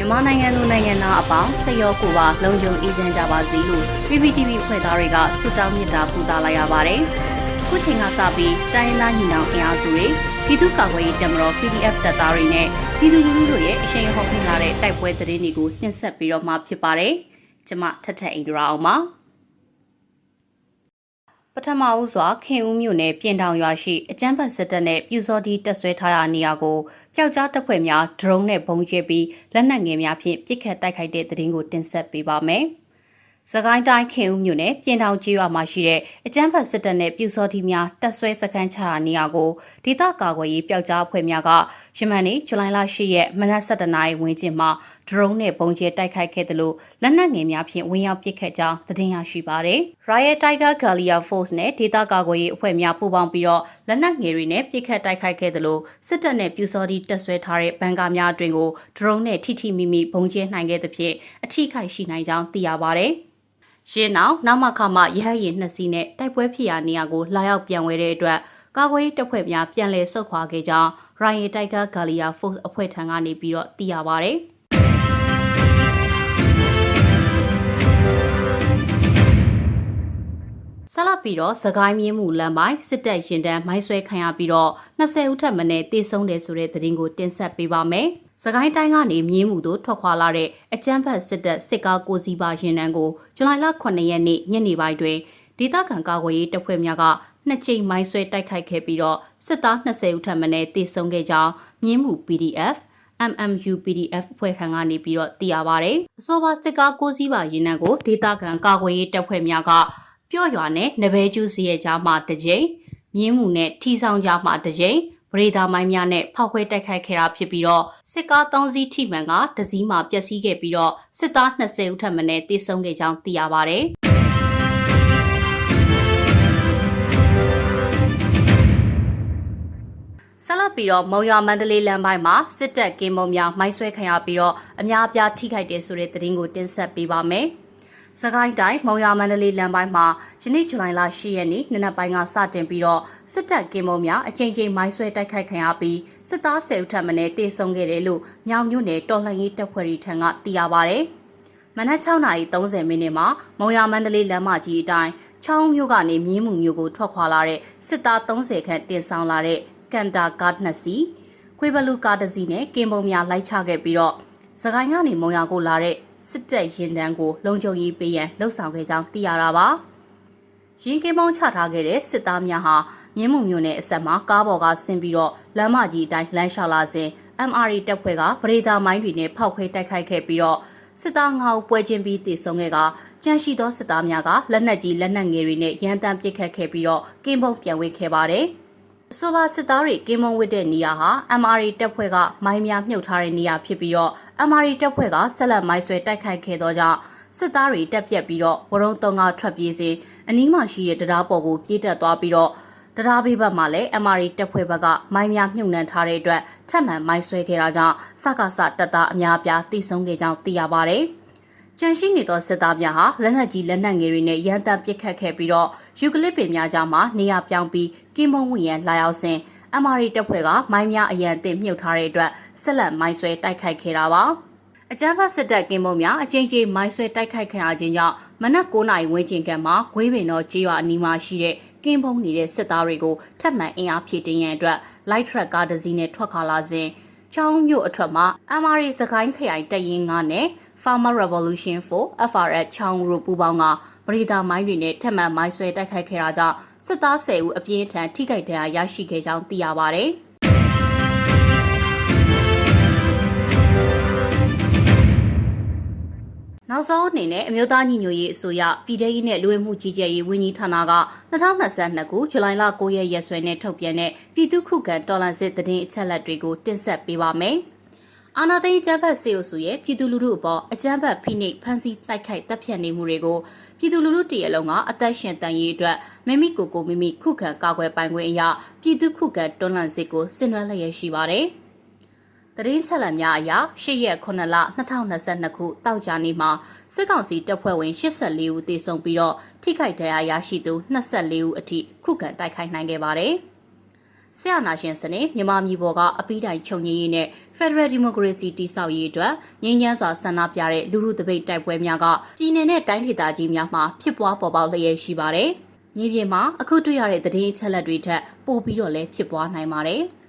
မြန်မာနိုင်ငံသူနိုင်ငံသားအပေါင်းစိတ်ရောကိုယ်ပါလုံခြုံအေးချမ်းကြပါစေလို့ PPTV ဖွဲ့သားတွေကဆုတောင်းမေတ္တာပူဇော်လိုက်ရပါတယ်။ခုချိန်ကစပြီးတိုင်းရင်းသားညီနောင်အင်အားစုတွေပြည်သူ့ကာကွယ်ရေးတပ်မတော် PDF တပ်သားတွေနဲ့ပြည်သူလူထုတို့ရဲ့အရှိန်ဟောခင်းလာတဲ့တိုက်ပွဲသတင်းတွေကိုနှင်ဆက်ပြီးတော့မှဖြစ်ပါတယ်။ကျွန်မထထအိန္ဒရာအောင်ပါ။ပထမဦးစွာခင်ဦးမြို့နယ်ပြင်တောင်ရွာရှိအကျန်းဖတ်စစ်တပ်နဲ့ပြူစောတီတက်ဆွဲထားရာနေရာကို ပျောက်ကြားတပ်ဖွဲ့များဒရုန်းနဲ့ဘုံကျဲပြီးလက်နက်ငယ်များဖြင့်ပစ်ခတ်တိုက်ခိုက်တဲ့တဲ့တင်ကိုတင်ဆက်ပေးပါမယ်။စကိုင်းတိုင်းခင်ဦးမြို့နယ်ပြင်တောင်ကျေးရွာမှာရှိတဲ့အကျန်းဖတ်စစ်တပ်နဲ့ပြူစောတီများတက်ဆွဲစခန်းချရာနေရာကိုဒေသကာကွယ်ရေးပျောက်ကြားအဖွဲ့များက ယမန်နေ့ဇူလိုင်လ10ရက်မနက်7:00နာရီဝန်းကျင်မှာဒရုန်းနဲ့ပုံကျဲတိုက်ခိုက်ခဲ့တယ်လို့လက်နက်ငယ်များဖြင့်ဝင်ရောက်ပစ်ခတ်ကြောင်းသတင်းရရှိပါရယ်။ Riot Tiger Gallia Force နဲ့ဒေသကာကွယ်ရေးအဖွဲ့များပူးပေါင်းပြီးတော့လက်နက်ငယ်တွေနဲ့ပစ်ခတ်တိုက်ခိုက်ခဲ့တယ်လို့စစ်တပ်နဲ့ပြူစောတိတပ်ဆွဲထားတဲ့ဘန်ကာများအတွင်ကိုဒရုန်းနဲ့ထိထိမိမိပုံကျဲနိုင်ခဲ့သဖြင့်အထိခိုက်ရှိနိုင်ကြောင်းသိရပါရယ်။ရင်းနောက်နောက်မှခမှရဟရင်နှစ်စီးနဲ့တိုက်ပွဲဖြစ်ရာနေရာကိုလာရောက်ပြန်ဝဲတဲ့အတွက်ကာကွယ်ရေးတပ်ဖွဲ့များပြန်လည်ဆုတ်ခွာခဲ့ကြောင်း Ryan Tiger Gallia Force အဖွဲ့ထံကနေပြီးတော့သိရပါဗျ။ဆက်လက်ပြီးတော့သခိုင်းမြင်းမှုလမ်းပိုင်းစစ်တပ်ရင်တန်းမိုင်းဆွဲခံရပြီးတော့20ဦးထက်မနည်းတေဆုံးတယ်ဆိုတဲ့သတင်းကိုတင်ဆက်ပေးပါမယ်။စကိုင်းတိုင်းကနေမြင်းမှုတို့ထွက်ခွာလာတဲ့အကြမ်းဖက်စစ်တပ်စစ်ကားကိုစီးပါရင်တန်းကိုဇူလိုင်လ9ရက်နေ့ညနေပိုင်းတွင်ဒေသခံကာကွယ်ရေးတပ်ဖွဲ့များက နှစ်ကြိမ်မိုင်းဆွဲတိုက်ခိုက်ခဲ့ပြီးတော့စစ်သား20ဦးထပ်မံတေဆုံးခဲ့ကြောင်းမြင်းမှု PDF MMU PDF ဖွဲ့ထံကနေပြီးတော့သိရပါဗျ။အဆိုပါစစ်ကားကိုစီးပါရင်နှံကိုဒေသခံကာကွယ်ရေးတပ်ဖွဲ့များကပျော့ရွာနဲ့နဘဲကျူးစီရဲ့ကြားမှာတစ်ကြိမ်မြင်းမှုနဲ့ထီဆောင်ကြားမှာတစ်ကြိမ်ပရိဒါမိုင်းများနဲ့ဖောက်ခွဲတိုက်ခိုက်ခဲ့တာဖြစ်ပြီးတော့စစ်ကား3စီးထိမှန်ကတစည်းမှာပျက်စီးခဲ့ပြီးတော့စစ်သား20ဦးထပ်မံတေဆုံးခဲ့ကြောင်းသိရပါဗျ။ ဆက်လက်ပြီးတော့မုံရွာမန္တလေးလမ်းပိုင်းမှာစစ်တပ်ကင်းမုံများမိုင်းဆွဲခံရပြီးတော့အများအပြားထိခိုက်တယ်ဆိုတဲ့သတင်းကိုတင်ဆက်ပေးပါမယ်။စကိုင်းတိုင်းမုံရွာမန္တလေးလမ်းပိုင်းမှာယနေ့ဇူလိုင်လ10ရက်နေ့နနက်ပိုင်းကစတင်ပြီးတော့စစ်တပ်ကင်းမုံများအကြိမ်ကြိမ်မိုင်းဆွဲတိုက်ခိုက်ခံရပြီးစစ်သား10ဦးထပ်မံတေဆုံးခဲ့တယ်လို့ညောင်မြို့နယ်တော်လှန်ရေးတပ်ဖွဲ့တွေထံကသိရပါဗျ။မနက်6:30မိနစ်မှာမုံရွာမန္တလေးလမ်းမကြီးအတိုင်းချောင်းမြို့ကနေမြင်းမှုမြို့ကိုထွက်ခွာလာတဲ့စစ်သား30ခန့်တင်ဆောင်လာတဲ့ ကန်တာကားနှစ်စီးခွေးဘလူကားတစ်စီးနဲ့ကင်ပုံများလိုက်ချခဲ့ပြီးတော့စကိုင်းကနေမုံရကိုလာတဲ့စစ်တပ်ရင်တန်းကိုလုံခြုံရေးပေးရန်လှုံ့ဆော်ခဲ့ကြောင်းသိရတာပါရင်ကင်ပုံချထားခဲ့တဲ့စစ်သားများဟာမြင်းမှုမျိုးနဲ့အဆက်မှာကားပေါ်ကဆင်းပြီးတော့လမ်းမကြီးအတိုင်းလမ်းလျှောက်လာစဉ် MRE တပ်ဖွဲ့ကပရိဒါမိုင်းတွေနဲ့ဖောက်ခွဲတိုက်ခိုက်ခဲ့ပြီးတော့စစ်သားငါးဦးပွဲချင်းပြီးတည်ဆုံခဲ့ကကြန့်ရှိသောစစ်သားများကလက်နက်ကြီးလက်နက်ငယ်တွေနဲ့ရန်တမ်းပစ်ခတ်ခဲ့ပြီးတော့ကင်းပုံပြန်ဝေခဲ့ပါတယ်။ အဆိုပါစစ်သားတွေကင်းမုံဝစ်တဲ့နေရာဟာ MRE တပ်ဖွဲ့ကမိုင်းများမြုပ်ထားတဲ့နေရာဖြစ်ပြီးတော့ MRE တပ်ဖွဲ့ကဆက်လက်မိုင်းဆွဲတိုက်ခိုက်ခဲ့သောကြောင့်စစ်သားတွေတက်ပြက်ပြီးတော့ဝရုံတုံကထွက်ပြေးစဉ်အနီးမှာရှိတဲ့တရားပေါ်ကိုပြေးတက်သွားပြီးတော့တရားဘေးဘက်မှာလည်း MRE တပ်ဖွဲ့ဘက်ကမိုင်းများမြုပ်နှံထားတဲ့အတွက်ထပ်မံမိုင်းဆွဲခဲ့တာကြောင့်စကားစတပ်သားအများအပြားတိဆုံးခဲ့ကြောင်းသိရပါတယ်။ ကြန့်ရှိနေသောစစ်သားများဟာလက်နက်ကြီးလက်နက်ငယ်တွေနဲ့ရန်တမ်းပစ်ခတ်ခဲ့ပြီးတော့ယူကလစ်ပင်များကြားမှာနေရာပြောင်းပြီးကင်းမုံဝင်ရန်လာရောက်စဉ် MRI တပ်ဖွဲ့ကမိုင်းများအရန်တင်မြုပ်ထားတဲ့အတွက်ဆက်လက်မိုင်းဆွဲတိုက်ခိုက်ခဲ့တာပါအကြမ်းဖက်စစ်တပ်ကင်းမုံများအကြိမ်ကြိမ်မိုင်းဆွဲတိုက်ခိုက်ခံရခြင်းကြောင့်မနက်9နာရီဝန်းကျင်ကမှဂွေးပင်တော်ကြေးရွာအနီးမှာရှိတဲ့ကင်းပုံနေတဲ့စစ်သားတွေကိုထပ်မံအင်အားဖြည့်တင်းရန်အတွက် light truck ကားတစ်စီးနဲ့ထွက်ခွာလာစဉ်ချောင်းမြို့အထွက်မှာ MRI စကိုင်းခရိုင်တပ်ရင်း9နဲ့ Farmer Revolution for FRS ချောင်းတို့ပူးပေါင်းကပရိဒါမိုင်းတွေနဲ့ထပ်မံမိုင်းဆွဲတိုက်ခိုက်ခဲ့တာကြောင့်စစ်သား10ဦးအပြင်းထန်ထိခိုက်ဒဏ်ရာရရှိခဲ့ကြောင်းသိရပါဗျ။နောက်ဆုံးအနေနဲ့အမျိုးသားညီညွတ်ရေးအစိုးရပြည်ထရေးနဲ့လူဝင်မှုကြီးကြပ်ရေးဝန်ကြီးဌာနက2022ခုဇူလိုင်လ9ရက်ရက်စွဲနဲ့ထုတ်ပြန်တဲ့ပြည်သူ့ခုခံတော်လှန်စစ်တည်င်းအချက်လက်တွေကိုတင်ဆက်ပေးပါမယ်။ အာနာသိန်းကျန်းဖတ်စေအုပ်စုရဲ့ပြည်သူလူထုအပေါ်အကြမ်းဖက်ဖိနှိပ်ဖမ်းဆီးတိုက်ခိုက်တပ်ဖြတ်နေမှုတွေကိုပြည်သူလူထုတည်ရလုံးကအသက်ရှင်တန်ရေးအတွက်မိမိကိုယ်ကိုမိမိခုခံကာကွယ်ပိုင်ခွင့်အရာပြည်သူခုခံတွန်းလှန်စစ်ကိုဆင်နွှဲလျက်ရှိပါတယ်။တရင်ချက်လက်များအရ၈ရက်9လ2022ခုတောက်ကြနေ့မှာစစ်ကောင်စီတပ်ဖွဲ့ဝင်84ဦးသေဆုံးပြီးတော့ထိခိုက်ဒဏ်ရာရရှိသူ24ဦးအထိခုခံတိုက်ခိုက်နိုင်ခဲ့ပါတယ်။ ဆရာနာရှင်စနစ်မြန်မာပြည်ပေါ်ကအပိတိုင်ချုပ်ငြိရေးနဲ့ Federal Democracy တိဆောက်ရေးအတွက်ငြိမ်းချမ်းစွာဆန္ဒပြတဲ့လူမှုတပိတ်တိုက်ပွဲများကပြည်내နဲ့တိုင်းဒေသကြီးများမှာဖြစ်ပွားပေါ်ပေါက်လျက်ရှိပါတယ်။မြေပြင်မှာအခုတွေ့ရတဲ့သတင်းအချက်အလက်တွေထက်ပိုပြီးတော့လည်းဖြစ်ပွားနိုင်ပါတယ်။